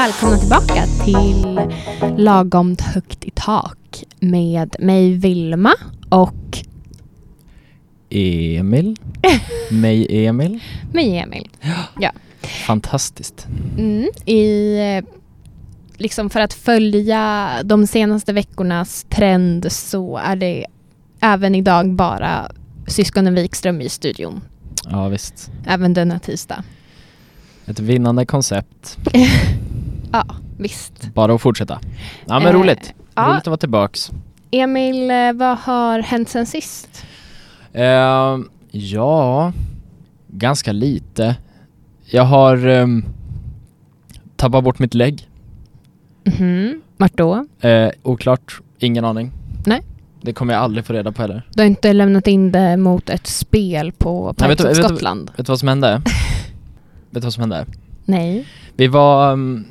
välkomna tillbaka till Lagomt högt i tak med mig Vilma och Emil. Mig Emil. mig Emil. Fantastiskt. Mm, I, liksom för att följa de senaste veckornas trend så är det även idag bara syskonen Wikström i studion. Ja visst. Även denna tisdag. Ett vinnande koncept. Ja, visst. Bara att fortsätta. Ja men Eh, roligt. ja. Roligt att vara tillbaks. Emil, eh, vad har hänt sen sist? Eh, ja, ganska lite. Jag har um, tappat bort mitt lägg. Mhm. Vart då? Eh, oklart, ingen aning. Nej. Det kommer jag aldrig få reda på heller. Du har inte lämnat in det mot ett spel på du- of vet du- vad som hände? Vet du vad som hände? Nej. Vi var... ehm,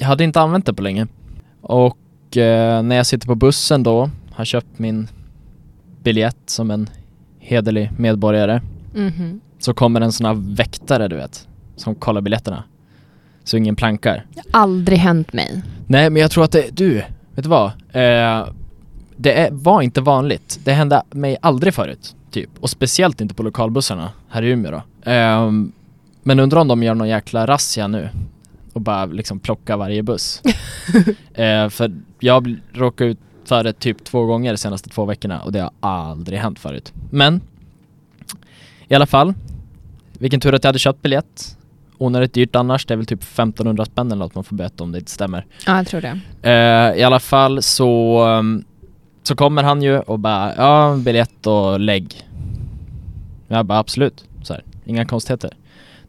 jag hade inte använt det på länge. Och eh, när jag sitter på bussen då, har köpt min biljett som en hederlig medborgare. Mhm. Så kommer en sån här väktare du vet, som kollar biljetterna. Så ingen plankar. Det har aldrig hänt mig. Nej men jag tror att det, du, vet du vad? Eh, det är, var inte vanligt. Det hände mig aldrig förut, typ. Och speciellt inte på lokalbussarna här i Umeå då. Ehm, men undrar om de gör någon jäkla razzia nu och bara liksom plocka varje buss. eh, för jag råkade ut för det typ två gånger de senaste två veckorna och det har aldrig hänt förut. Men i alla fall, vilken tur att jag hade köpt biljett. Onödigt dyrt annars, det är väl typ 1500 spänn eller något man får böta om det inte stämmer. Ja, jag tror det. Eh, I alla fall så, um, så kommer han ju och bara ja, biljett och lägg. Jag bara absolut, så här, inga konstigheter.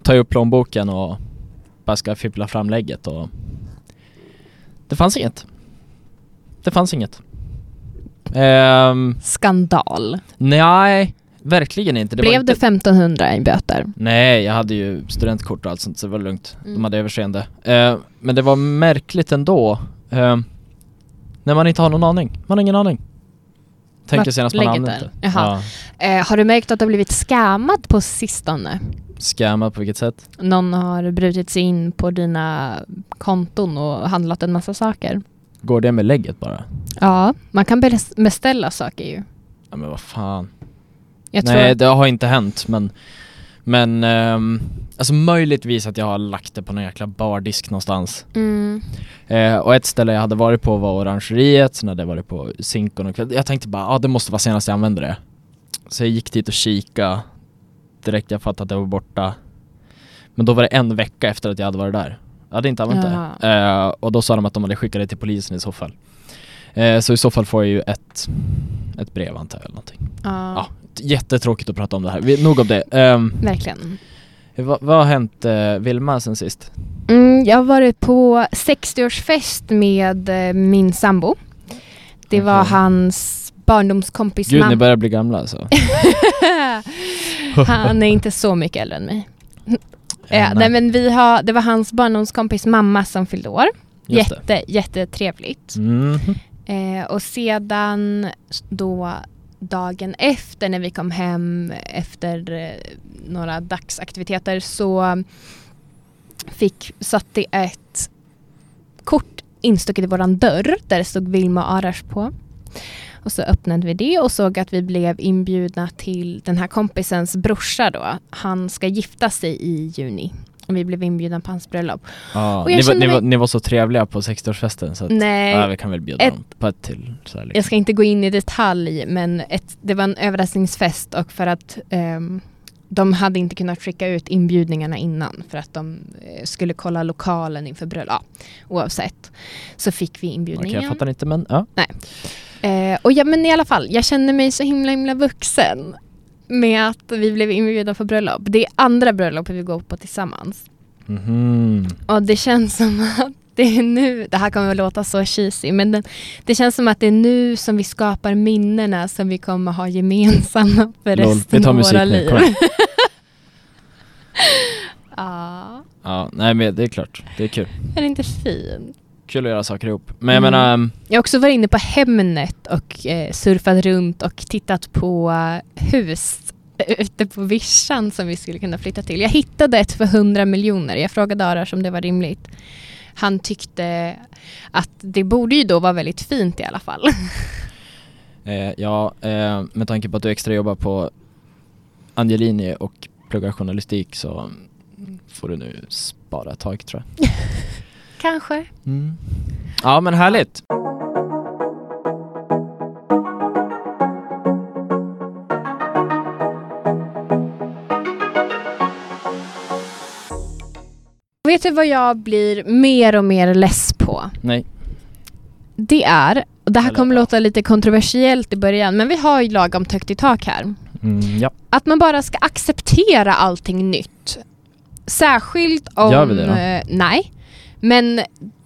Tar jag upp plånboken och bara ska fippla fram lägget och det fanns inget. Det fanns inget. Ehm, Skandal. nej, verkligen inte. Det Blev inte... det 1500 i böter? Nej, jag hade ju studentkort och allt sånt så det var lugnt. Mm. De hade överseende. Eh, men det var märkligt ändå. Eh, när man inte har någon aning. Man har ingen aning. Tänker senast man det. Jaha. Ja. Eh, har du märkt att du har blivit scammad på sistone? Scamma på vilket sätt? Någon har brutit sig in på dina konton och handlat en massa saker. Går det med lägget bara? Ja, man kan bes- beställa saker ju. Ja men vad fan. Jag Nej att- det har inte hänt men Men ehm, Alltså möjligtvis att jag har lagt det på någon jäkla bardisk någonstans. Mm. Eh, och ett ställe jag hade varit på var Orangeriet, sen hade jag varit på Zinkon och Jag tänkte bara, ja ah, det måste vara senast jag använde det. Så jag gick dit och kika direkt jag fattade att det var borta. Men då var det en vecka efter att jag hade varit där. Jag hade inte använt det. Eh, och då sa de att de hade skickat det till polisen i så fall. Eh, så i så fall får jag ju ett, ett brev antar jag eller någonting. Ja, Ja, jättetråkigt att prata om det här. Vi, nog om det. Ehm, verkligen. vad, vad har hänt eh, Vilma sen sist? Mm, jag har varit på 60-årsfest med eh, min sambo. Det var hans barndomskompis Gud, ni mamma. börjar bli gamla alltså. Han är inte så mycket äldre än mig. Ja, nej. nej men vi har, det var hans barndomskompis mamma som fyllde år. Just det. Jätte, jättetrevligt. Mhm. Eh, och sedan då dagen efter när vi kom hem efter eh, några dagsaktiviteter så fick, satt det ett kort instucket i våran dörr där det stod Vilma och Arash på. Och så öppnade vi det och såg att vi blev inbjudna till den här kompisens brorsa då. Han ska gifta sig i juni. Och vi blev inbjudna på hans bröllop. Jag ni, var, ni, var, ni var så trevliga på 60-årsfesten så att, Nej, ja, vi kan väl bjuda ett- dem på ett till. Så här, liksom. Jag ska inte gå in i detalj men ett, det var en överraskningsfest och för att ehm, de hade inte kunnat skicka ut inbjudningarna innan för att de eh, skulle kolla lokalen inför bröllop. Ja, oavsett så fick vi Okej, inbjudningen. jag fattar inte men ja. Eh, och ja, men i alla fall, jag känner mig så himla himla vuxen med att vi blev inbjudna på bröllop. Det är andra bröllopet vi går på tillsammans. Mhm. Och det känns som att det är nu, det här kommer att låta så cheesy, men det, det känns som att det är nu som vi skapar minnena som vi kommer ha gemensamma för Lol, resten av våra liv. ja, Ja, nej men det är klart, det är kul. är det inte fint? Kul att göra saker ihop. Men jag Mm. menar, Jag har också varit inne på Hemnet och eh, surfat runt och tittat på eh, hus ute på vischan som vi skulle kunna flytta till. Jag hittade ett för 100 miljoner. Jag frågade Arash om det var rimligt. han tyckte att det borde ju då vara väldigt fint i alla fall. Eh, ja, eh, med tanke på att du extra jobbar på Angelini och pluggar journalistik så får du nu spara ett tag tror jag. Kanske. Mm. Ja men härligt! Vet du vad jag blir mer och mer less på? Nej. Det är, och det här kommer låta lite kontroversiellt i början, men vi har ju lagom högt i tak här. Mm, ja. Att man bara ska acceptera allting nytt. Särskilt om... Gör vi det då? eh, nej. Men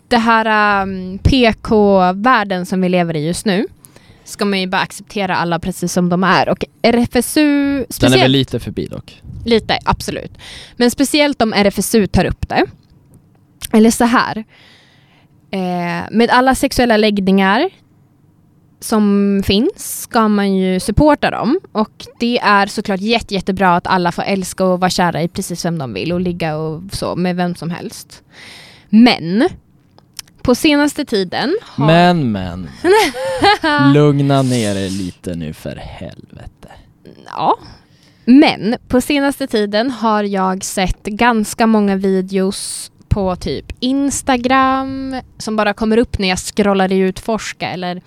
det här um, PK-världen som vi lever i just nu ska man ju bara acceptera alla precis som de är. Och RFSU... Den är väl lite förbi dock. Lite, absolut. Men speciellt om RFSU tar upp det. Eller så här. Eh, med alla sexuella läggningar som finns ska man ju supporta dem. Och det är såklart jätte, jättebra att alla får älska och vara kära i precis vem de vill och ligga och så med vem som helst. Men på senaste tiden har... Men men, lugna ner er lite nu för helvete. Ja. Men på senaste tiden har jag sett ganska många videos på typ Instagram som bara kommer upp när jag scrollar i utforska eller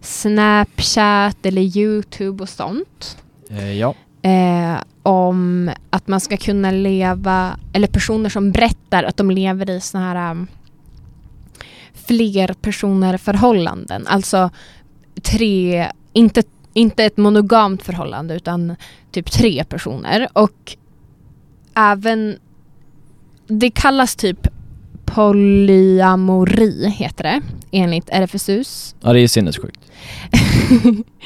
Snapchat eller Youtube och sånt. Eh, ja. Eh, om att man ska kunna leva, eller personer som berättar att de lever i såna här um, fler personer förhållanden. Alltså tre, inte, inte ett monogamt förhållande utan typ tre personer. Och även, det kallas typ polyamori heter det enligt RFSUs ja, det är sinnessjukt.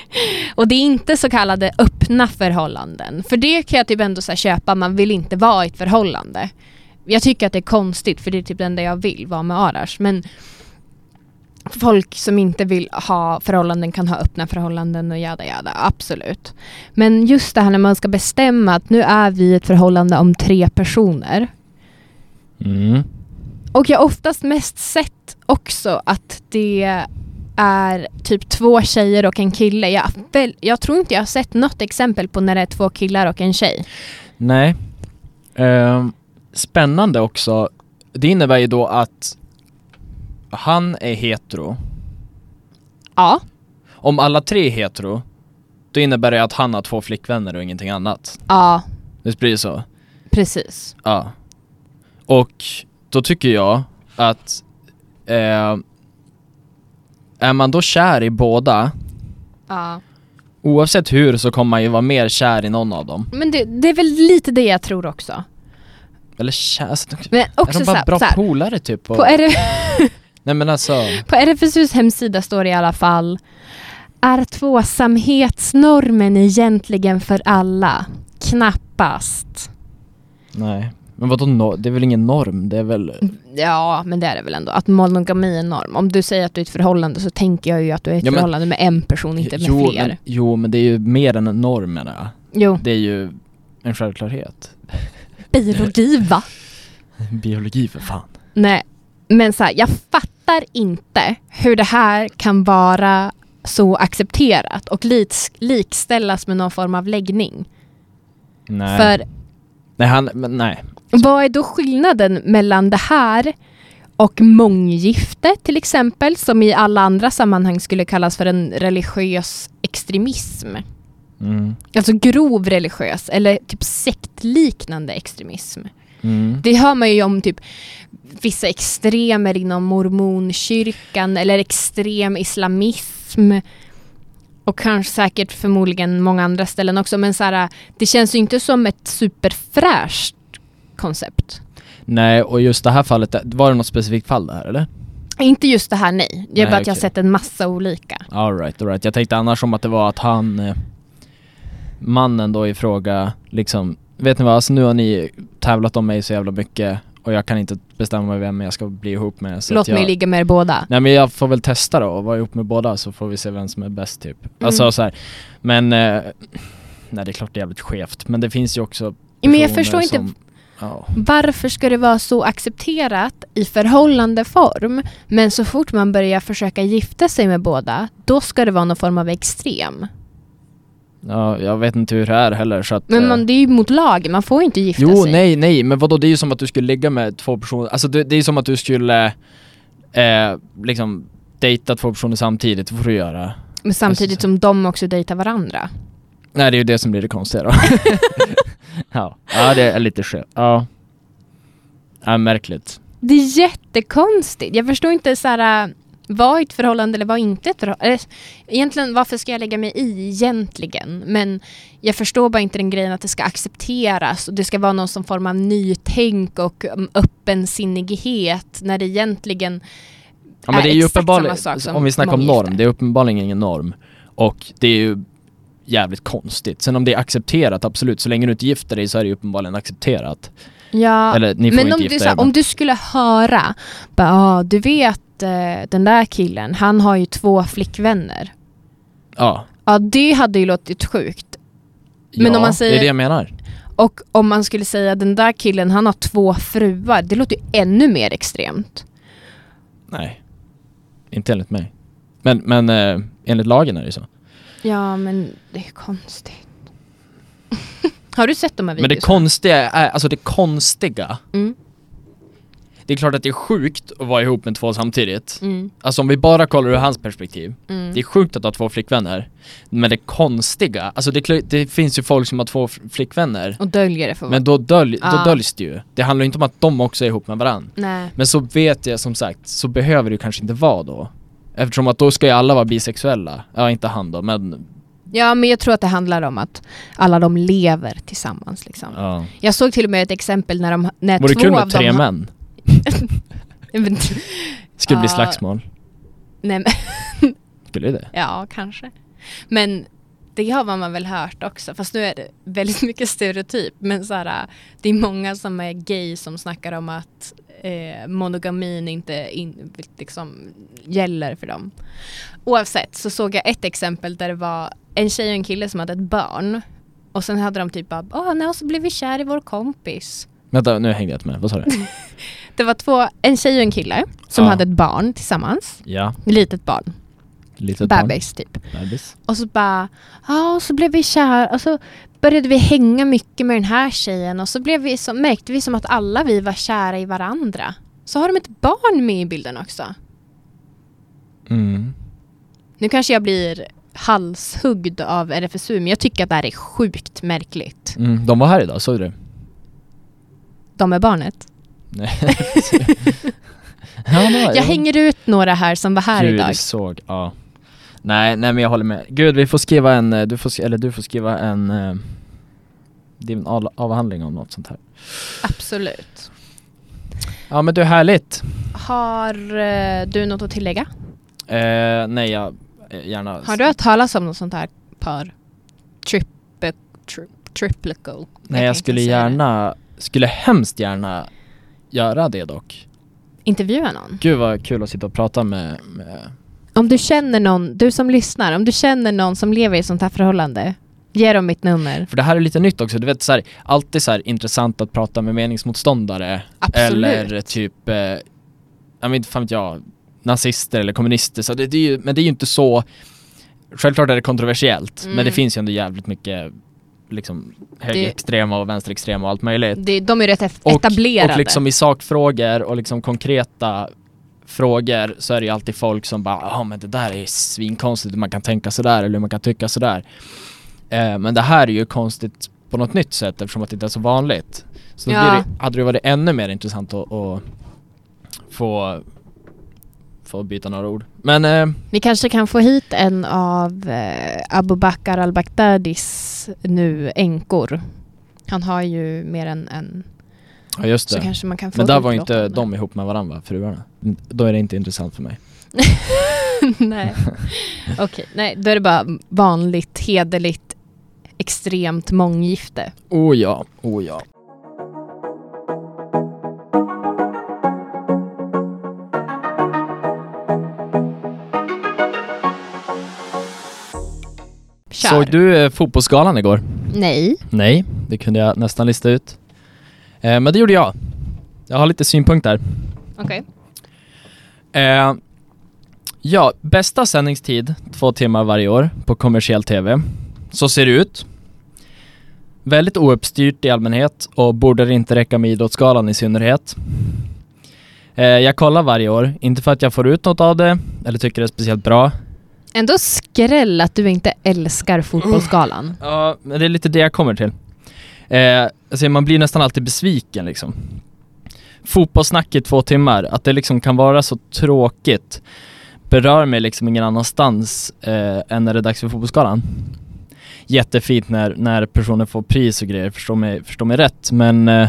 och det är inte så kallade öppna förhållanden. För det kan jag typ ändå så köpa, man vill inte vara i ett förhållande. Jag tycker att det är konstigt för det är typ det enda jag vill vara med Arash. Men folk som inte vill ha förhållanden kan ha öppna förhållanden och jada jada, absolut. Men just det här när man ska bestämma att nu är vi ett förhållande om tre personer. Mm. Och jag har oftast mest sett också att det är typ två tjejer och en kille. Jag, jag tror inte jag har sett något exempel på när det är två killar och en tjej. Nej. Ehm, spännande också. Det innebär ju då att han är hetero. Ja, Om alla tre är hetero, då innebär det att han har två flickvänner och ingenting annat. ja, Det blir så? precis. Ja. Och då tycker jag att eh, är man då kär i båda, Ja. oavsett hur så kommer man ju vara mer kär i någon av dem. Men det, det är väl lite det jag tror också. Eller kär, alltså, de- Men är också de så bara här, bra så här, polare typ? Och, på, RF, nej men alltså, på RFSUs hemsida står det i alla fall Är tvåsamhetsnormen egentligen för alla? Knappast. nej. Men vadå no- det är väl ingen norm? Det är väl... Ja, men det är det väl ändå. Att monogami är en norm. Om du säger att du är i ett förhållande så tänker jag ju att du är i ett Ja, förhållande med en person, inte med jo, fler. men, jo men det är ju mer än en norm menar jag. Jo, Det är ju en självklarhet. biologi va? Biologi för fan. Nej, men så här, jag fattar inte hur det här kan vara så accepterat och lik- likställas med någon form av läggning. Nej. För Nej han, men nej. Vad är då skillnaden mellan det här och månggifte till exempel, som i alla andra sammanhang skulle kallas för en religiös extremism? Mm. Alltså grov religiös eller typ sektliknande extremism. Mm. Det hör man ju om typ vissa extremer inom mormonkyrkan eller extrem islamism. Och kanske säkert förmodligen många andra ställen också. Men så här, det känns ju inte som ett superfräscht koncept. Nej, och just det här fallet, var det något specifikt fall det här eller? Inte just det här, nej. Det är Nej, bara att jag har sett en massa olika. Alright, alright. Jag tänkte annars om att det var att han, eh, mannen då i fråga, liksom, vet ni vad, alltså nu har ni tävlat om mig så jävla mycket och jag kan inte bestämma mig vem jag ska bli ihop med. Så Låt att jag, mig ligga med er båda. Nej men jag får väl testa då och vara ihop med båda så får vi se vem som är bäst typ. Mm. Alltså så här. men eh, Nej det är klart det är jävligt skevt men det finns ju också Men jag förstår inte- Ja. Varför ska det vara så accepterat i förhållandeform men så fort man börjar försöka gifta sig med båda då ska det vara någon form av extrem. ja, jag vet inte hur det är heller så att... Men eh, man, det är ju mot lagen, man får ju inte gifta Jo, sig. nej, nej, men vadå det är ju som att du skulle ligga med två personer, alltså det, det är som att du skulle eh, liksom dejta två personer samtidigt, det får du göra. Men samtidigt som de också dejtar varandra. Nej det är ju det som blir det konstiga då. ja. ja, det är lite skevt. Ja. Ja, märkligt. Det är jättekonstigt. Jag förstår inte så här, äh, vad är ett förhållande eller vad är inte ett förhållande? Egentligen, varför ska jag lägga mig i egentligen? Men jag förstår bara inte den grejen att det ska accepteras och det ska vara någon som form av nytänk och um, öppensinnighet när det egentligen Ja men är det är ju uppenbarligen, om vi snackar om norm, det är uppenbarligen ingen norm. Och det är ju jävligt konstigt. Sen om det är accepterat, absolut, så länge du inte gifter dig så är det ju uppenbarligen accepterat. Ja, Eller men om du, så om du skulle höra, bara, ah, du vet eh, den där killen, han har ju två flickvänner. Ja. Ja, det hade ju låtit sjukt. Men ja, om man det säger- är det jag menar. Och om man skulle säga den där killen, han har två fruar, det låter ju ännu mer extremt. Nej. Inte enligt mig. Men, men eh, enligt lagen är det ju så. Ja, men det är konstigt. har du sett de här Men det videorna? konstiga är, alltså det konstiga, Mm, det är klart att det är sjukt att vara ihop med två samtidigt. mm, Alltså om vi bara kollar ur hans perspektiv. mm. Det är sjukt att ha två flickvänner. Men det konstiga, alltså det, det finns ju folk som har två flickvänner. Och döljer det för Men då, dölj, då Ja. döljs det ju. Det handlar ju inte om att de också är ihop med varandra. Nej. Men så vet jag som sagt, så behöver det kanske inte vara då. Eftersom att då ska ju alla vara bisexuella. Ja, inte han då, men Ja, men jag tror att det handlar om att alla de lever tillsammans. Liksom. ja. Jag såg till och med ett exempel när, de, när Vore två kul med tre män? Skulle bli slagsmål. nej, men, Skulle det? ja, kanske. Men det har man väl hört också, fast nu är det väldigt mycket stereotyp. Men så här, det är många som är gay som snackar om att eh, monogamin inte in, liksom, gäller för dem. Oavsett så såg jag ett exempel där det var en tjej och en kille som hade ett barn. Och sen hade de typ bara, åh nej, och så blev vi kär i vår kompis. Vänta, nu hängde jag inte med. Vad sa du? Det var två, en tjej och en kille som Ja. hade ett barn tillsammans. ja, Ett litet barn, litet barn. bebis typ. Bebis. Och så bara, ja och så blev vi kär och så började vi hänga mycket med den här tjejen och så blev vi så, märkte vi som att alla vi var kära i varandra. Så har de ett barn med i bilden också. Mm. Nu kanske jag blir halshuggd av RFSU men jag tycker att det här är sjukt märkligt. Mm. De var här idag, såg du det? De är barnet. Nej. ja, Jag hänger ut några här som var här Gud, idag. såg, ja. Nej, nej men jag håller med. Gud, vi får skriva en, eh, du får, eller du får skriva en eh, din av- avhandling om något sånt här. Absolut. Ja men du, härligt. Har eh, du något att tillägga? Eh, nej, jag gärna... Har du hört talas om något sånt här par? Triple, tri, triplical? Nej, jag inte skulle gärna, skulle hemskt gärna göra det dock. Intervjua någon? Gud vad kul att sitta och prata med, med Om du känner någon, du som lyssnar, om du känner någon som lever i ett sånt här förhållande, ge dem mitt nummer. För det här är lite nytt också, du vet så här, alltid så här intressant att prata med meningsmotståndare Absolut. Eller typ, eh, jag vet inte fan vet jag, nazister eller kommunister. Så det, det är ju, men det är ju inte så, självklart är det kontroversiellt, Mm. men det finns ju ändå jävligt mycket liksom högerextrema och vänsterextrema och allt möjligt. Det, de är rätt Och, etablerade. och liksom i sakfrågor och liksom konkreta frågor så är det ju alltid folk som bara ja men det där är svinkonstigt hur man kan tänka sådär eller hur man kan tycka sådär. Eh, men det här är ju konstigt på något nytt sätt eftersom att det inte är så vanligt. Så Ja. det, hade det varit ännu mer intressant att, att få, få byta några ord. Men eh, Vi kanske kan få hit en av eh, Abu Bakr al-Baghdadis nu änkor. Han har ju mer än en, ja just så det. kanske man kan få Men där var inte de ihop med varandra, fruarna. Då är det inte intressant för mig. nej. Okej, nej, då är det bara vanligt, hederligt, extremt månggifte. Oh ja, oh ja. Kör. Såg du eh, fotbollsgalan igår? Nej. Nej, det kunde jag nästan lista ut. Eh, men det gjorde jag. Jag har lite synpunkter. Okej. Eh, ja, bästa sändningstid, två timmar varje år på kommersiell TV. Så ser det ut. Väldigt ouppstyrt i allmänhet och borde inte räcka med Idrottsgalan i synnerhet. Eh, jag kollar varje år, inte för att jag får ut något av det eller tycker det är speciellt bra. Ändå skräll att du inte älskar Fotbollsgalan. Ja, men det är lite det jag kommer till. Eh, alltså man blir nästan alltid besviken liksom. Fotbollssnack i två timmar, att det liksom kan vara så tråkigt berör mig liksom ingen annanstans eh, än när det är dags för Fotbollsgalan. Jättefint när, när personer får pris och grejer, förstå mig, förstå mig rätt, men eh,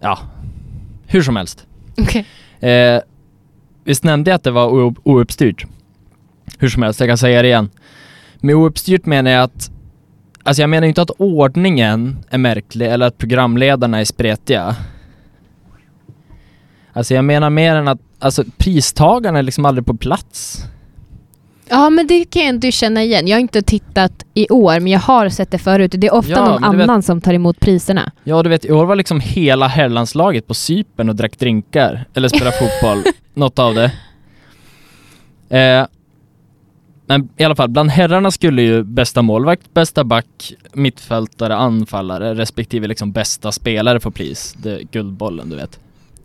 ja, hur som helst. Okej. Eh, visst nämnde jag att det var ou- ouppstyrt? Hur som helst, jag kan säga det igen. Med ouppstyrt menar jag att Alltså jag menar inte att ordningen är märklig eller att programledarna är spretiga. Alltså jag menar mer än att, alltså pristagarna är liksom aldrig på plats. Ja men det kan jag ändå känna igen. Jag har inte tittat i år men jag har sett det förut. Det är ofta Ja, någon du vet- annan som tar emot priserna. Ja du vet, i år var liksom hela herrlandslaget på Cypern och drack drinkar, eller spelade fotboll, något av det. Eh, men i alla fall, bland herrarna skulle ju bästa målvakt, bästa back, mittfältare, anfallare respektive liksom bästa spelare få pris. Det guldbollen du vet.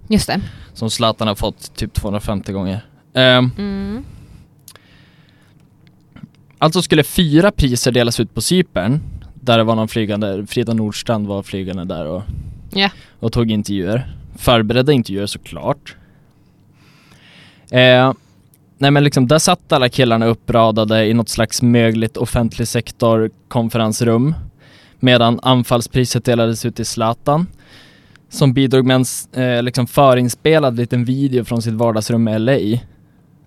Just det. Som Zlatan har fått typ 250 gånger. Ehm, Mm. alltså skulle fyra priser delas ut på Cypern, där det var någon flygande, Frida Nordstrand var flygande där och, Ja. och tog intervjuer. Förberedda intervjuer såklart. Eh, nej men liksom, där satt alla killarna uppradade i något slags mögligt offentlig sektor konferensrum. Medan anfallspriset delades ut till Zlatan. Som bidrog med en eh, liksom förinspelad liten video från sitt vardagsrum i LA.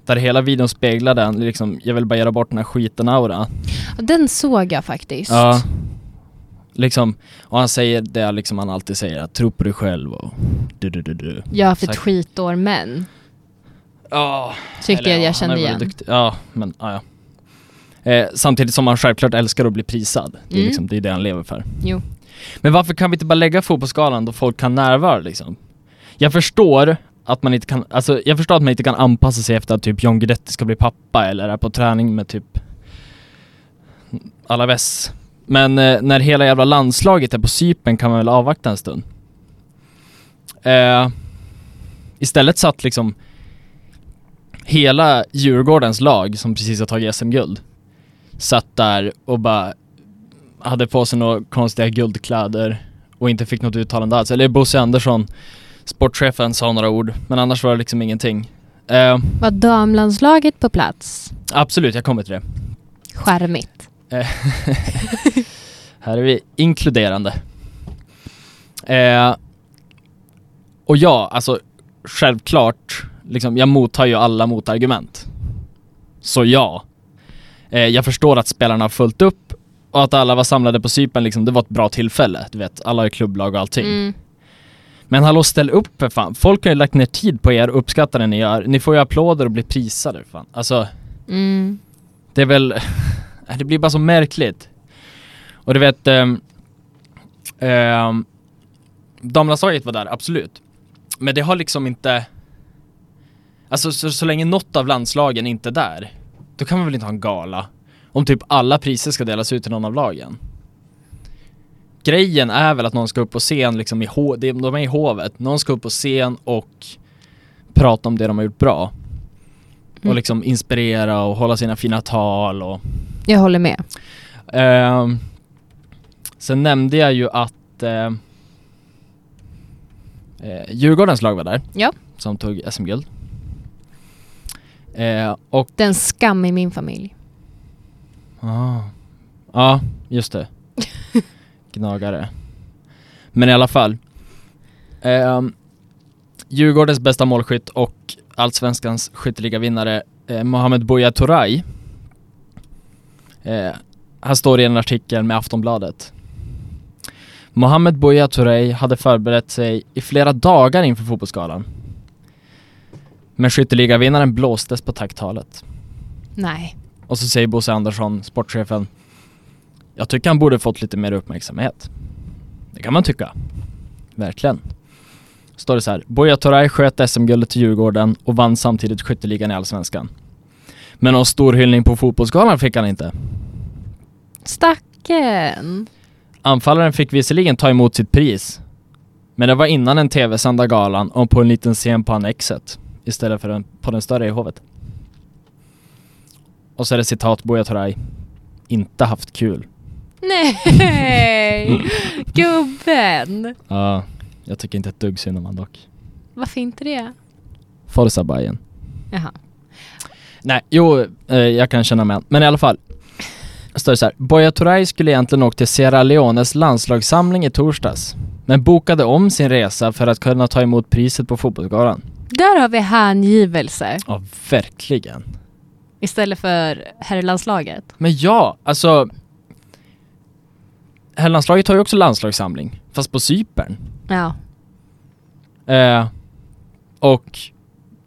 Där hela videon speglade en, liksom, jag vill bara göra bort den här skiten-aura. Den såg jag faktiskt. Ja. Liksom, och han säger det liksom han alltid säger, att tro på dig själv och du du du du. Jag har haft ett skitår men. Ja, Tyckte jag Eller ja, jag kände igen. duktig. Ja, men ja. Eh, samtidigt som han självklart älskar att bli prisad. Det är, Mm. liksom, det, är det han lever för. Jo. Men varför kan vi inte bara lägga fotbollsskalan då folk kan närvara liksom? Jag förstår att man inte kan, alltså jag förstår att man inte kan anpassa sig efter att typ John Guidetti ska bli pappa eller är på träning med typ Alaves. Men eh, när hela jävla landslaget är på Cypern kan man väl avvakta en stund. Eh, istället satt liksom hela Djurgårdens lag som precis har tagit SM-guld satt där och bara hade på sig några konstiga guldkläder och inte fick något uttalande alls. Eller Bosse Andersson, sportchefen, sa några ord, men annars var det liksom ingenting. Eh, Var damlandslaget på plats? absolut, jag kommer till det. Skärmigt. Eh, här är vi inkluderande. Eh, och ja, alltså självklart, liksom, jag mottar ju alla motargument. Så ja. Eh, jag förstår att spelarna har fullt upp och att alla var samlade på Cypern, liksom, det var ett bra tillfälle. Du vet, alla är klubblag och allting. Mm. Men hallå ställ upp för fan. Folk har ju lagt ner tid på er och uppskattar det ni gör. Ni får ju applåder och blir prisade fan. Alltså, Mm. det är väl, det blir bara så märkligt. Och du vet, um, um, damlandslaget var där, absolut. Men det har liksom inte, alltså så, så länge något av landslagen inte är där, då kan man väl inte ha en gala? Om typ alla priser ska delas ut till någon av lagen. Grejen är väl att någon ska upp på scen liksom i ho- de är i hovet, någon ska upp på scen och prata om det de har gjort bra. Och Mm. liksom inspirera och hålla sina fina tal och Jag håller med. Ehm, Sen nämnde jag ju att eh, eh, Djurgårdens lag var där Ja. Som tog SM-guld eh, Och Den skam i min familj. ah, Ja, just det. Gnagare. Men i alla fall ehm, Djurgårdens bästa målskytt och Allsvenskans skytteligavinnare eh, Mohamed Buya Turay eh, Här står det i en artikel med Aftonbladet. Mohamed Buya Turay hade förberett sig i flera dagar inför fotbollsgalan Men skytteligavinnaren blåstes på tacktalet Nej. och så säger Bosse Andersson, sportchefen Jag tycker han borde fått lite mer uppmärksamhet Det kan man tycka Verkligen. Står det så här. Buya Turay sköt SM-guldet till Djurgården och vann samtidigt skytteligan i Allsvenskan. Men någon stor hyllning på fotbollsgalan fick han inte. Stacken. Anfallaren fick visserligen ta emot sitt pris. Men det var innan den tv-sända galan och på en liten scen på Annexet. Istället för på den större i hovet. Och så är det citat Buya Turay. Inte haft kul. Nej, gubben. Ja, jag tycker inte ett dugg synd om han dock. Varför inte det? Forza Bayern. Jaha. Nej, jo, eh, jag kan känna med Men i alla fall. Står det så här. Buya Turay skulle egentligen åkt till Sierra Leones landslagssamling i torsdags. Men bokade om sin resa för att kunna ta emot priset på fotbollsgalan. Där har vi hängivelse Ja, verkligen. istället för herrlandslaget. Men ja, alltså. Herrlandslaget har ju också landslagssamling, fast på Cypern. Ja. Eh, och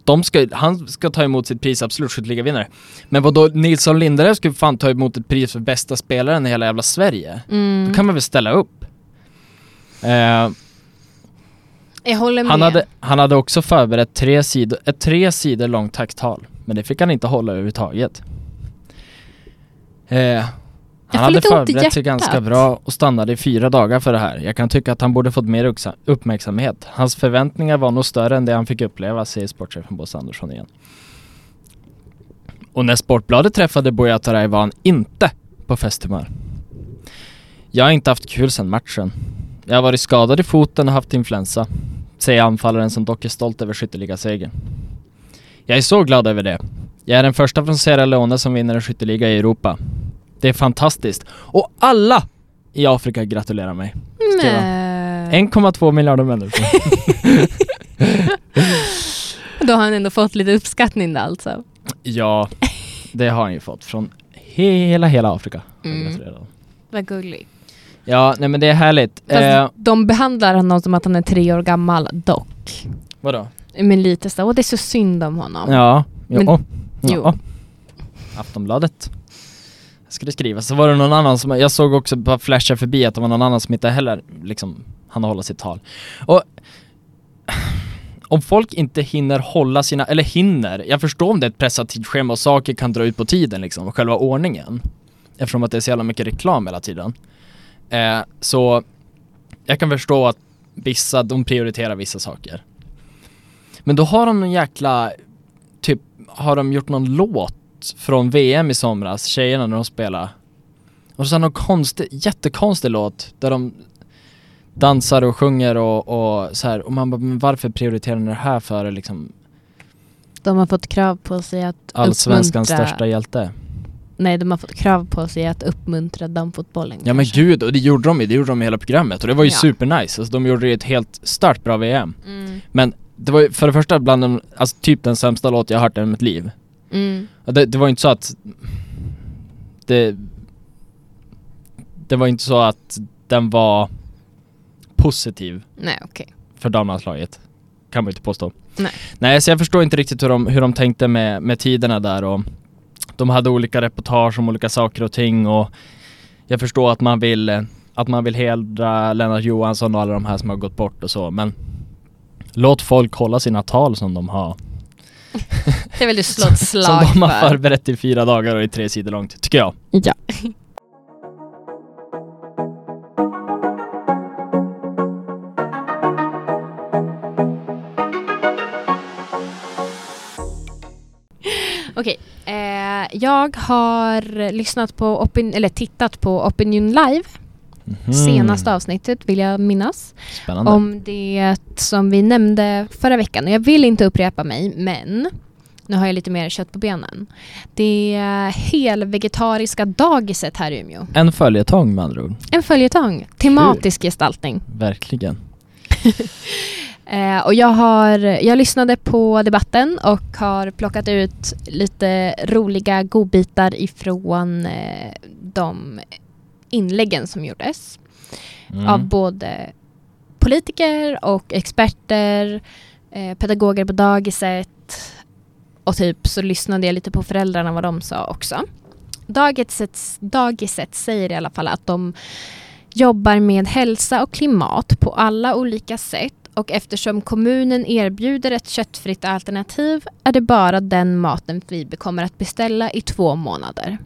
de ska, han ska ta emot sitt pris, absolut skytteligavinnare. Men vad då Nilsson Lindelöf skulle fan ta emot ett pris för bästa spelaren i hela jävla Sverige. Mm. Då kan man väl ställa upp. Eh, Jag håller med. han, hade, han hade också förberett tre sidor, ett tre sidor långt tacktal. Men det fick han inte hålla överhuvudtaget. Eh, han hade förberett sig ganska bra och stannade i fyra dagar för det här. Jag kan tycka att han borde fått mer uppmärksamhet. Hans förväntningar var nog större än det han fick uppleva, säger sportchefen Bosse Andersson igen. Och när Sportbladet träffade Buya Turay var han inte på festhumör. Jag har inte haft kul sedan matchen. Jag har varit skadad i foten och haft influensa, säger anfallaren som dock är stolt över skytteligasegern. Jag är så glad över det. Jag är den första från Sierra Leone som vinner en skytteliga i Europa. Det är fantastiskt. Och alla i Afrika gratulerar mig. skriva. Nej. 1,2 miljarder människor. Då har han ändå fått lite uppskattning där alltså. ja, det har han ju fått från hela, hela Afrika. Mm. Vad gulligt. Ja, nej men det är härligt. Fast Eh, de behandlar honom som att han är tre år gammal dock. vadå? Men lite så, och det är så synd om honom. Ja, ja, Men- ja. jo. Aftonbladet. Ska det skrivas? Så var det någon annan som, jag såg också bara flasha förbi att det var någon annan som inte heller liksom hann hålla sitt tal. Och om folk inte hinner hålla sina, eller hinner, jag förstår om det är ett pressat tidsschema och saker kan dra ut på tiden liksom, själva ordningen. Eftersom att det är så jävla mycket reklam hela tiden. Eh, så jag kan förstå att vissa, de prioriterar vissa saker. Men då har de någon jäkla, typ, har de gjort någon låt från VM i somras, tjejerna när de spelade. Och så har någon konstig, jättekonstig låt där de dansar och sjunger och, och så här. och man bara, men varför prioriterar ni det här före liksom De har fått krav på sig att allsvenskans största hjälte? Nej, de har fått krav på sig att uppmuntra damfotbollen. Ja men gud, och det gjorde de ju, det gjorde de i hela programmet och det var ju Ja. supernice, alltså de gjorde ju ett helt stört bra VM. Mm. Men det var ju för det första bland de, alltså typ den sämsta låt jag har hört i mitt liv. Mm. Det, det var ju inte så att det Det var inte så att den var positiv Nej, okej. för damlandslaget. Kan man ju inte påstå. Nej. Nej, så jag förstår inte riktigt hur de, hur de tänkte med, med tiderna där och de hade olika reportage om olika saker och ting och jag förstår att man vill eh, att man vill hedra Lennart Johansson och alla de här som har gått bort och så men Låt folk hålla sina tal som de har Det vill du slå ett Som slag de har för. förberett i fyra dagar och i tre sidor långt, tycker jag. Ja. Okej, eh, jag har lyssnat på, opin- eller tittat på Opinion Live, Mhm. senaste avsnittet vill jag minnas. Spännande. Om det som vi nämnde förra veckan. Och jag vill inte upprepa mig, men nu har jag lite mer kött på benen. Det helvegetariska dagiset här i Umeå. En följetong med andra ord. En följetong, tematisk gestaltning. Verkligen. Eh, och jag, har, jag lyssnade på debatten och har plockat ut lite roliga godbitar ifrån eh, de inläggen som gjordes. Mm. av både politiker och experter, eh, pedagoger på dagiset och typ så lyssnade jag lite på föräldrarna vad de sa också. Dagiset, dagiset säger i alla fall att de jobbar med hälsa och klimat på alla olika sätt och eftersom kommunen erbjuder ett köttfritt alternativ är det bara den maten vi kommer att beställa i två månader.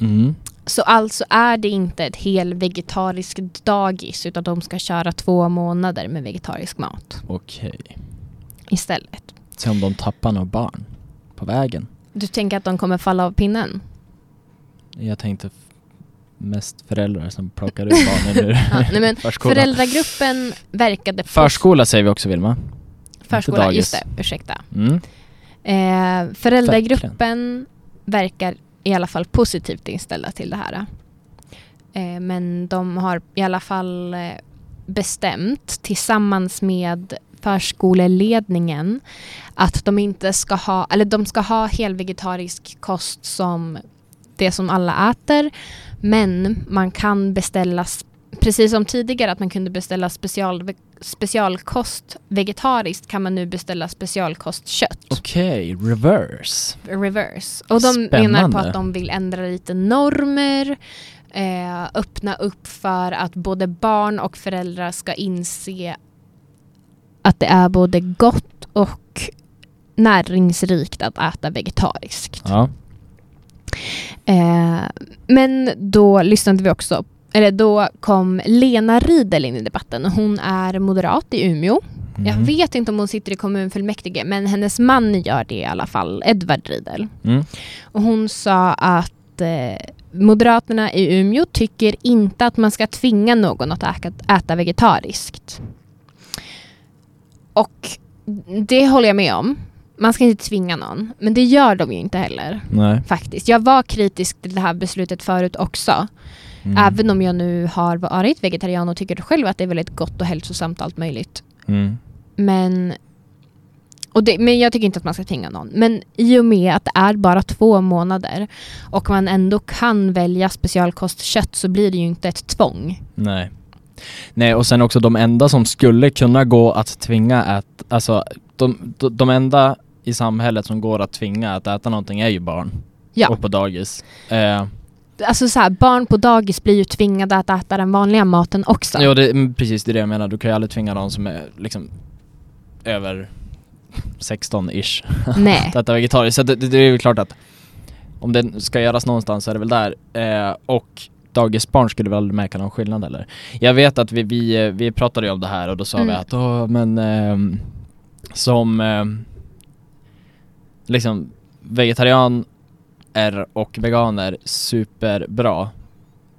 Mm. Så alltså är det inte ett hel vegetariskt dagis utan de ska köra två månader med vegetarisk mat Okej. istället. Se om de tappar några barn på vägen. Du tänker att de kommer falla av pinnen? Jag tänkte mest föräldrar som plockar ut barnen ur Ja, nej men förskolan. föräldragruppen verkade... på- Förskola säger vi också Vilma. Förskola, just det, ursäkta. Mm. Eh, föräldragruppen verkar i alla fall positivt inställda till det här. Eh, men de har i alla fall eh, bestämt tillsammans med förskoleledningen att de inte ska ha, eller de ska ha helvegetarisk kost som det som alla äter. Men man kan beställa, precis som tidigare att man kunde beställa special, specialkost vegetariskt kan man nu beställa specialkost kött Okej, reverse. reverse. Och de menar på Spännande. att de vill ändra lite normer, eh, öppna upp för att både barn och föräldrar ska inse att det är både gott och näringsrikt att äta vegetariskt. Ja. Eh, men då lyssnade vi också, eller då kom Lena Riedel in i debatten. Hon är moderat i Umeå. Jag Mhm. vet inte om hon sitter i kommunfullmäktige men hennes man gör det i alla fall, Edvard Riedel. Mm. Och hon sa att eh, Moderaterna i Umeå tycker inte att man ska tvinga någon att äta, äta vegetariskt. Och det håller jag med om. Man ska inte tvinga någon. Men det gör de ju inte heller. Nej. Faktiskt. Jag var kritisk till det här beslutet förut också. Mm. Även om jag nu har varit vegetarian och tycker själv att det är väldigt gott och hälsosamt allt möjligt. Mm. Men, och det, men jag tycker inte att man ska tvinga någon. Men i och med att det är bara två månader och man ändå kan välja specialkostkött så blir det ju inte ett tvång. Nej. Nej, och sen också de enda som skulle kunna gå att tvinga att, alltså de, de, de enda i samhället som går att tvinga att äta någonting är ju barn. Ja. Och på dagis. Eh, Alltså så här, barn på dagis blir ju tvingade att äta den vanliga maten också. ja, det, mm, precis det är det jag menar. Du kan ju aldrig tvinga någon som är liksom över 16-ish Nej. att äta vegetariskt. Så det, det, är ju klart att om det ska göras någonstans så är det väl där. Eh, och dagisbarn skulle väl aldrig märka någon skillnad eller? Jag vet att vi, vi, eh, vi pratade ju om det här och då sa vi Mm. att åh men ehm, som ehm, liksom vegetarian och veganer superbra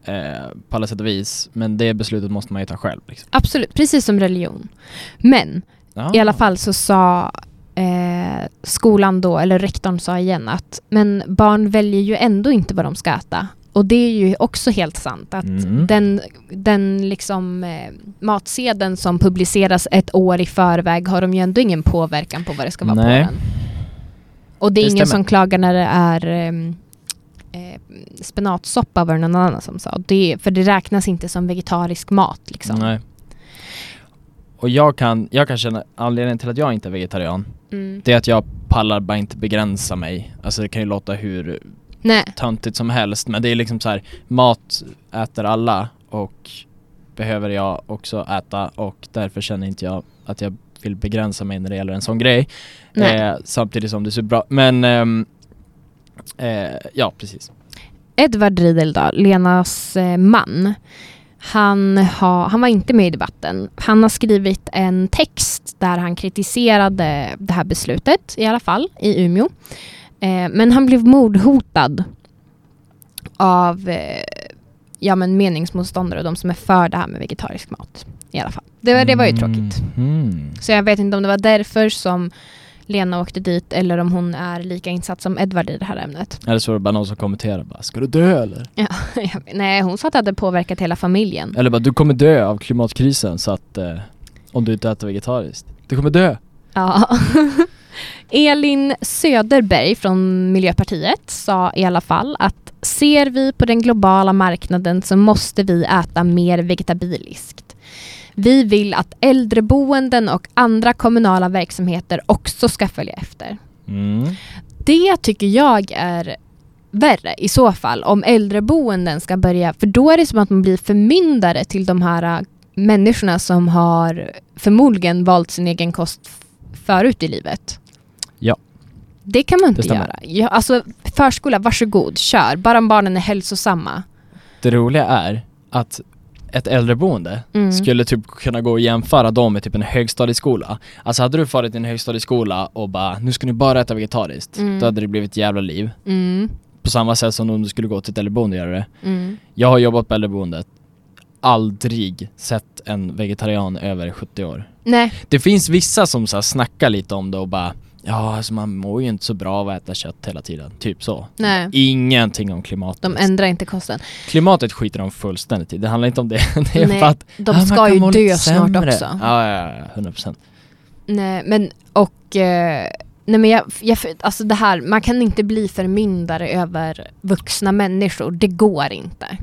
eh, på alla sätt och vis men det beslutet måste man ju ta själv liksom. Absolut, precis som religion. Men Ja. i alla fall så sa eh, skolan då, eller rektorn sa igen att men barn väljer ju ändå inte vad de ska äta. Och det är ju också helt sant att Mm. den, den liksom eh, matsedeln som publiceras ett år i förväg har de ju ändå ingen påverkan på vad det ska vara Nej. på den. Och det är Det ingen stämmer. som klagar när det är ehm, eh, spenatsoppa var det någon annan som sa. Det, för det räknas inte som vegetarisk mat liksom. Nej. Och jag kan, jag kan känna, anledningen till att jag inte är vegetarian Mm. Det är att jag pallar bara inte begränsa mig. Alltså det kan ju låta hur Nej. töntigt som helst men det är liksom så här mat äter alla och behöver jag också äta och därför känner inte jag att jag vill begränsa mig när det gäller en sån grej. Eh, samtidigt som det är så bra. Men ehm, eh, ja, precis. Edvard Riedel då, Lenas eh, man, han, ha, han var inte med i debatten. Han har skrivit en text där han kritiserade det här beslutet, i alla fall, i Umeå. Eh, men han blev mordhotad av eh, ja, men meningsmotståndare och de som är för det här med vegetarisk mat. I alla fall. Det, var- det var ju tråkigt. Mm. Så jag vet inte om det var därför som Lena åkte dit eller om hon är lika insatt som Edvard i det här ämnet. Eller så var det bara någon som kommenterade bara, ska du dö eller? Ja, nej, hon sa att det hade påverkat hela familjen. Eller bara, du kommer dö av klimatkrisen så att eh, om du inte äter vegetariskt. Du kommer dö! Ja. Elin Söderberg från Miljöpartiet sa i alla fall att ser vi på den globala marknaden så måste vi äta mer vegetabiliskt. Vi vill att äldreboenden och andra kommunala verksamheter också ska följa efter. Mm. Det tycker jag är värre i så fall om äldreboenden ska börja, för då är det som att man blir förmyndare till de här äh, människorna som har förmodligen valt sin egen kost förut i livet. Ja. Det kan man inte göra. Ja, alltså förskola, varsågod, kör. Bara barnen är hälsosamma. Det roliga är att ett äldreboende Mm. skulle typ kunna gå och jämföra dem med typ en högstadieskola. Alltså hade du farit i en högstadieskola och bara nu ska ni bara äta vegetariskt, Mm. då hade det blivit ett jävla liv. Mm. På samma sätt som om du skulle gå till ett äldreboende och göra det. Mm. Jag har jobbat på äldreboendet, aldrig sett en vegetarian över 70 år. Nej, Det finns vissa som så här snackar lite om det och bara Ja, alltså man mår ju inte så bra av att äta kött hela tiden. Typ så. nej. Ingenting om klimatet. De ändrar inte kosten. Klimatet skiter de fullständigt i. Det handlar inte om det. Det är Nej, att De ah, ska ju dö snart också. Ja, ja, ja, 100%. Nej, men och... Eh, nej men jag, jag, alltså det här, man kan inte bli förmyndare över vuxna människor. Det går inte.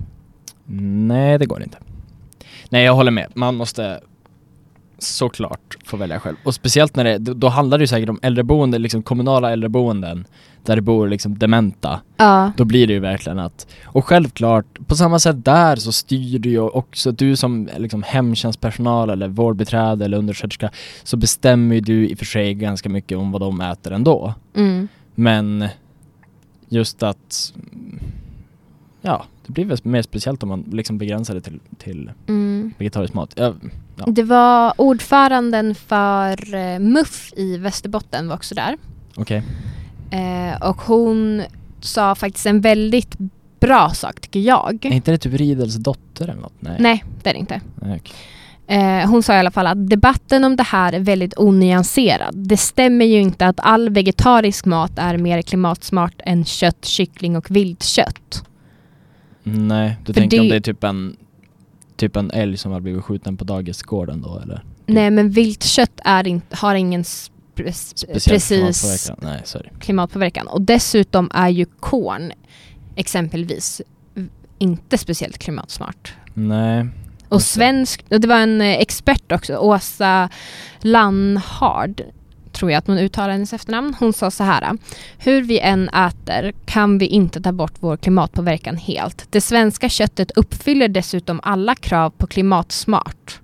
Nej, det går inte. Nej, jag håller med. Man måste såklart få välja själv. Och speciellt när det, då, handlar det ju säkert om äldreboenden, liksom kommunala äldreboenden där det bor liksom dementa. Ja. Då blir det ju verkligen att, och självklart, på samma sätt där så styr du ju också, du som liksom hemtjänstpersonal eller vårdbiträde eller undersköterska, så bestämmer ju du i och för sig ganska mycket om vad de äter ändå. Mm. Men just att, ja, det blir väl mer speciellt om man liksom begränsar det till, till Mm. vegetarisk mat. Ja, ja. Det var ordföranden för eh, MUF i Västerbotten var också där. Okej. Eh, och hon sa faktiskt en väldigt bra sak tycker jag. Är inte det typ Riedels dotter eller något? Nej. Nej, det är det inte. Nej, okej. Eh, hon sa i alla fall att debatten om det här är väldigt onyanserad. Det stämmer ju inte att all vegetarisk mat är mer klimatsmart än kött, kyckling och viltkött. Nej, du För tänker om det- det är typ en, typ en älg som har blivit skjuten på dagisgården då eller? Nej, men viltkött är inte, har ingen pre- precis klimatpåverkan? Nej, sorry. klimatpåverkan. Och dessutom är ju korn exempelvis inte speciellt klimatsmart. Nej. Och svensk, och det var en eh, expert också, Åsa Lannhard, tror jag att man uttalar hennes efternamn. Hon sa så här. Hur vi än äter kan vi inte ta bort vår klimatpåverkan helt. Det svenska köttet uppfyller dessutom alla krav på klimatsmart,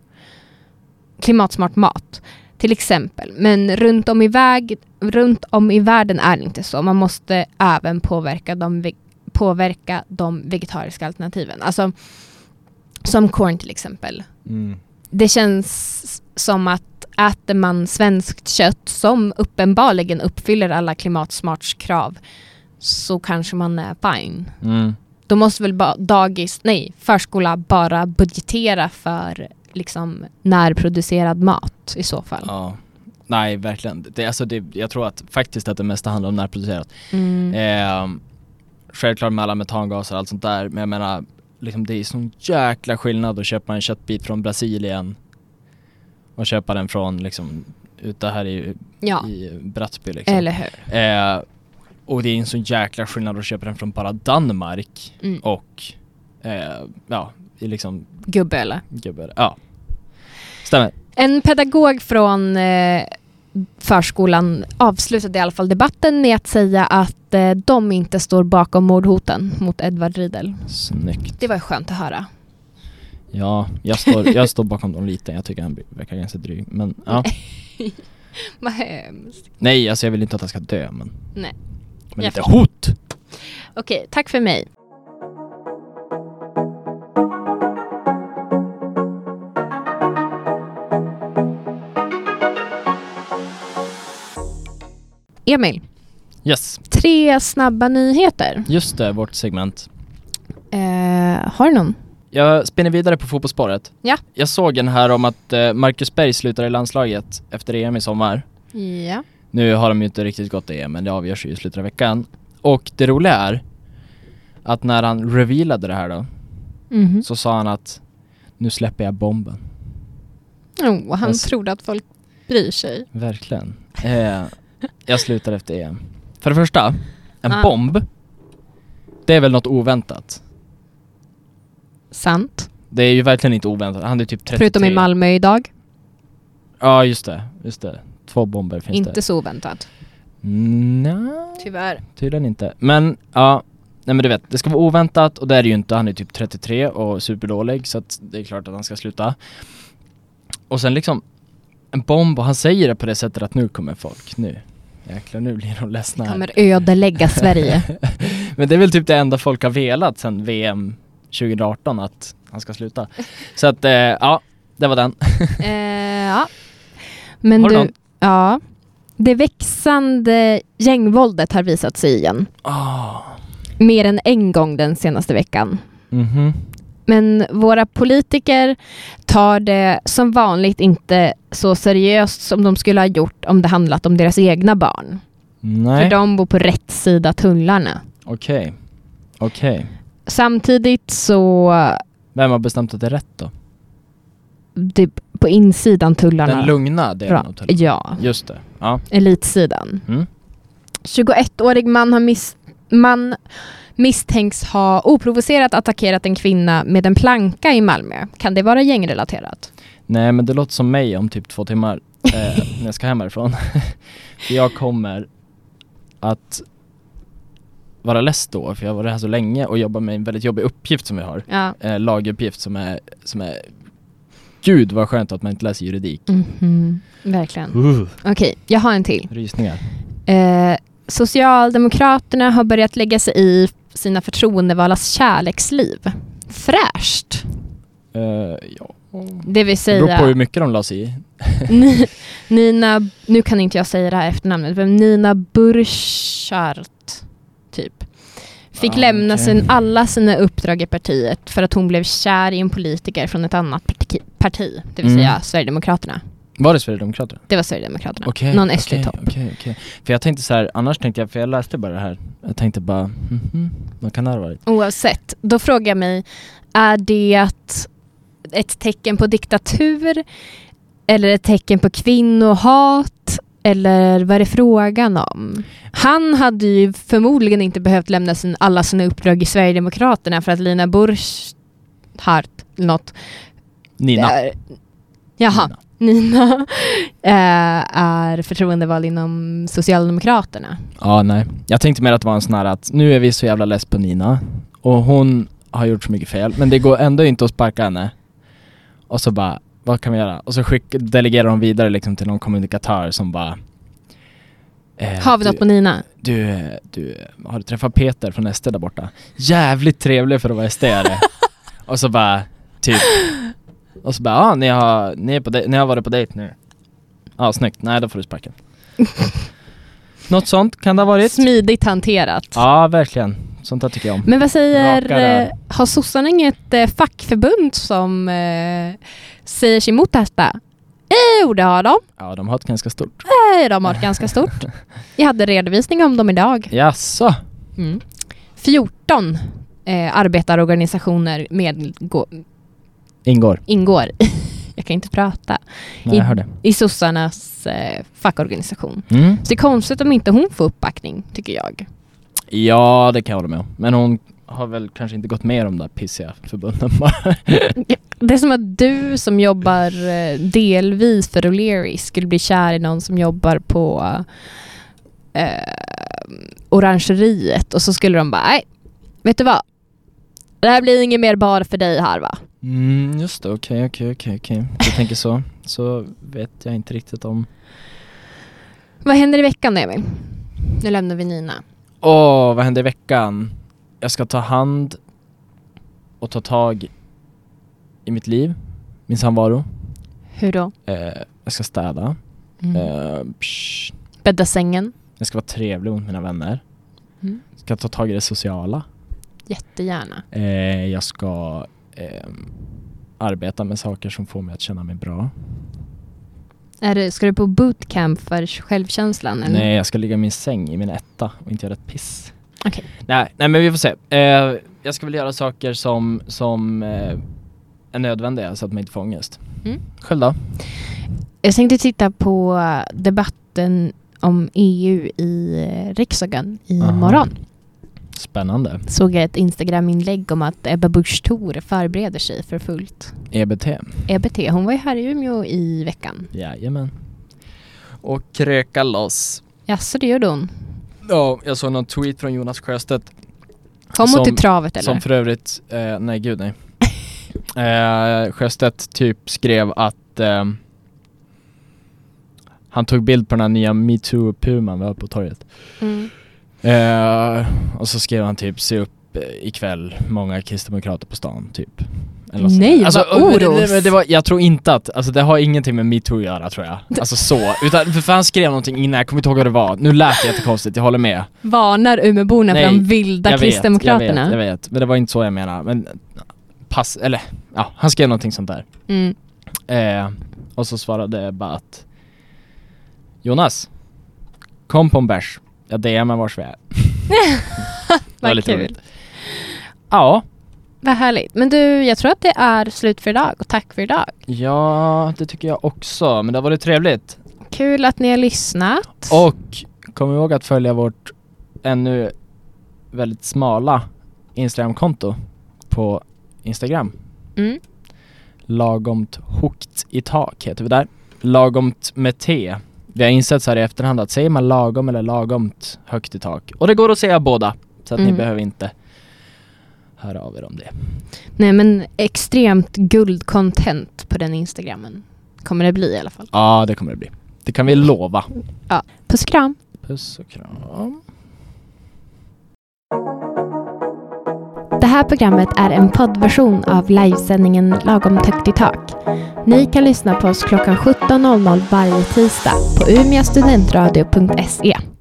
klimatsmart mat. Till exempel. Men runt om, i väg, runt om i världen är det inte så. Man måste även påverka de, ve- påverka de vegetariska alternativen. Alltså som corn till exempel. Mm. Det känns som att äter man svenskt kött som uppenbarligen uppfyller alla klimatsmartskrav så kanske man är fine. Mm. Då måste väl dagis, nej, förskola bara budgetera för liksom närproducerad mat i så fall. Ja. Nej, verkligen. Det, alltså det, jag tror att faktiskt att det mesta handlar om närproducerat. Mm. Eh, självklart med alla metangaser och allt sånt där, men jag menar liksom det är sån jäkla skillnad att köpa en köttbit från Brasilien och köpa den från liksom ute här i, Ja, i Brattby liksom. eller hur? Eh, och det är en sån jäkla skillnad att köpa den från bara Danmark Mm. och eh, ja, i liksom Gubböle. gubbar. Ja. Stämmer. En pedagog från eh, förskolan avslutade i alla fall debatten med att säga att eh, de inte står bakom mordhoten mot Edvard Riedel. Snyggt. Det var skönt att höra. Ja, jag står, jag står bakom dem lite. Jag tycker han verkar ganska dryg. Men ja. Vad hemskt. Nej, alltså jag vill inte att han ska dö men. Nej. Men lite förstår. hot! Okej, tack för mig. Emil, Yes, tre snabba nyheter. just det, vårt segment. Eh, har du någon? Jag spinner vidare på fotbollsspåret. Ja. Jag såg en här om att eh, Marcus Berg slutar i landslaget efter EM i sommar. Ja. Nu har de ju inte riktigt gått EM, men det avgörs ju i slutet av veckan. Och det roliga är att när han revealade det här då, Mhm. så sa han att nu släpper jag bomben. Oh, han Alltså- trodde att folk bryr sig. Verkligen. Eh, jag slutar efter EM. För det första, en Ah. bomb, det är väl något oväntat. Sant. Det är ju verkligen inte oväntat. Han är typ 33. Förutom i Malmö idag. Ja, just det. Just det. Två bomber finns Inte det. så oväntat. Nej, Tyvärr. tydligen inte. Men ja, nej men du vet, det ska vara oväntat och det är det ju inte. Han är typ 33 och superdålig så att det är klart att han ska sluta. Och sen liksom en bomb och han säger det på det sättet att nu kommer folk, nu. Jäklar nu blir de ledsna här. Kommer ödelägga Sverige. Men det är väl typ det enda folk har velat sen VM 2018 att han ska sluta. Så att, eh, ja, det var den. eh, ja. Men Har du du, ja. Det växande gängvåldet har visat sig igen. Ah. Mer än en gång den senaste veckan. Mhm. Men våra politiker tar det som vanligt inte så seriöst som de skulle ha gjort om det handlat om deras egna barn. Nej, För de bor på rätt sida tullarna. okej. Okej. Samtidigt så, Vem har bestämt att det är rätt då? det, på insidan tullarna. Den lugna delen av tullen. Ja, Just det. Ja. elitsidan. Mm. 21-årig man, har miss, man misstänks ha oprovocerat attackerat en kvinna med en planka i Malmö. Kan det vara gängrelaterat? Nej men det låter som mig om typ två timmar eh, när jag ska hem härifrån. jag kommer att vara less då för jag varit här så länge och jobbar med en väldigt jobbig uppgift som vi har. Ja. Eh, laguppgift som är, som är Gud vad skönt att man inte läser juridik. Mhm, Verkligen. Uh. Okej, jag har en till. Rysningar. Eh, Socialdemokraterna har börjat lägga sig i sina förtroendevaldas kärleksliv. Fräscht. Eh, ja. Det vill Det beror på hur säga mycket de la sig i. Ni- Nina, nu kan inte jag säga det här efternamnet, men Nina Burchardt. Fick Ah, lämna okej. sin, alla sina uppdrag i partiet för att hon blev kär i en politiker från ett annat parti, parti det vill Mm. säga Sverigedemokraterna. Var det Sverigedemokraterna? Det var Sverigedemokraterna. Okej, Någon SD-topp. Okej, okej. För jag tänkte så här, annars tänkte jag, för jag läste bara det här. Jag tänkte bara, mhm, vad kan det ha varit? Oavsett, då frågar jag mig, är det ett tecken på diktatur eller ett tecken på kvinnohat eller vad är det frågan om? Han hade ju förmodligen inte behövt lämna sin, alla sina uppdrag i Sverigedemokraterna för att Lina Burchardt, något, Nina. är, jaha, Nina. Nina, eh, är förtroendevald inom Socialdemokraterna. Ja, nej. Jag tänkte mer att det var en sån här att nu är vi så jävla less på Nina och hon har gjort så mycket fel men det går ändå inte att sparka henne. Och så bara, vad kan vi göra? Och så skick, delegerar de vidare liksom till någon kommunikatör som bara eh, Har vi du, något på Nina? du, du, har du träffat Peter från SD där borta? Jävligt trevlig för att vara SD-are. och så bara, typ Och så bara, ja ni har, ni, är på de- ni har varit på dejt nu Ja snyggt, nej då får du sparken Något sånt kan det ha varit? Smidigt hanterat. Ja verkligen, sånt där tycker jag om Men vad säger, Raka rör. eh, har sossarna inget eh, fackförbund som eh, säger sig emot detta? Jo, det har de. Ja de har ett ganska stort Eh, de har ett ganska stort. Jag hade redovisning om dem idag. Jaså? Mm. 14 eh, arbetarorganisationer med, gå, Ingår? ingår. Jag kan inte prata. Nej jag hörde I sossarnas eh, fackorganisation. mm. Så det är konstigt om inte hon får uppbackning, tycker jag. Ja det kan jag hålla med om Men hon har väl kanske inte gått med i de där pissiga förbunden bara Det är som att du som jobbar eh, delvis för O'Leary skulle bli kär i någon som jobbar på eh, orangeriet och så skulle de bara, nej, vet du vad? Det här blir inget mer bar för dig här va? Mm, just det, okej, okej, okej, okej. Jag tänker så. Så vet jag inte riktigt om... Vad händer i veckan Emil? Nu lämnar vi Nina. Åh, vad händer i veckan? Jag ska ta hand och ta tag i mitt liv, min samvaro. Hur då? Eh, jag ska städa. Mm. Eh, Bädda sängen? jag ska vara trevlig mot mina vänner. Mm. Ska ta tag i det sociala. Jättegärna. Eh, jag ska ehm, arbeta med saker som får mig att känna mig bra. Är det, ska du på bootcamp för självkänslan? Eller? Nej, jag ska ligga i min säng i min etta och inte göra ett piss. Okej. Nej, nej men vi får se. Eh, jag ska väl göra saker som, som eh, är nödvändiga så att man inte får ångest. Mm. Själv då? Jag tänkte titta på debatten om EU i eh, riksdagen i Aha. morgon. Spännande. Såg jag ett Instagram-inlägg om att Ebba Busch Thor förbereder sig för fullt. EBT. EBT, hon var ju här i Umeå i veckan. Jajamän. Och kröka loss. Jaså, det gjorde hon? Ja, jag såg någon tweet från Jonas Sjöstedt. Kom Som- till travet eller? Som för övrigt, eh, nej gud nej. eh, Sjöstedt typ skrev att ehm, han tog bild på den här nya metoo-puman vi har på torget. Mm. Eh, och så skrev han typ se upp eh, ikväll, många kristdemokrater på stan typ. Nej, alltså, vad det- oros. men det var, Jag tror inte att, alltså det har ingenting med metoo att göra tror jag. Alltså så, utan för fan skrev någonting innan, jag kommer inte ihåg vad det var. Nu lät det jättekonstigt, jag håller med. Varnar Umeåborna för de vilda jag kristdemokraterna. Vet, jag vet, jag vet, men det var inte så jag menar. Men pass, eller ja, han skrev någonting sånt där. Mm. Eh, och så svarade jag bara att Jonas, kom på en bärs. Jag DMar vars vi är. Det var lite kul. roligt. Ja, Vad härligt. Men du, jag tror att det är slut för idag och tack för idag. ja det tycker jag också. Men det har varit trevligt. Kul att ni har lyssnat. Och kom ihåg att följa vårt ännu väldigt smala Instagramkonto på Instagram. Mm. Lagomt hooked i tak heter vi där. Lagomt med T. Vi har insett så här i efterhand att säger man lagom eller lagomt högt i tak. Och det går att säga båda. Så att ni Mm. behöver inte höra av er om det. Nej men extremt guldcontent på den instagrammen. Kommer det bli i alla fall. Ja, det kommer det bli. Det kan vi lova. Puss och kram. Puss och kram. Det här programmet är en poddversion av livesändningen Lagom högt i tak. Ni kan lyssna på oss klockan 17.00 varje tisdag på umiastudentradio.se.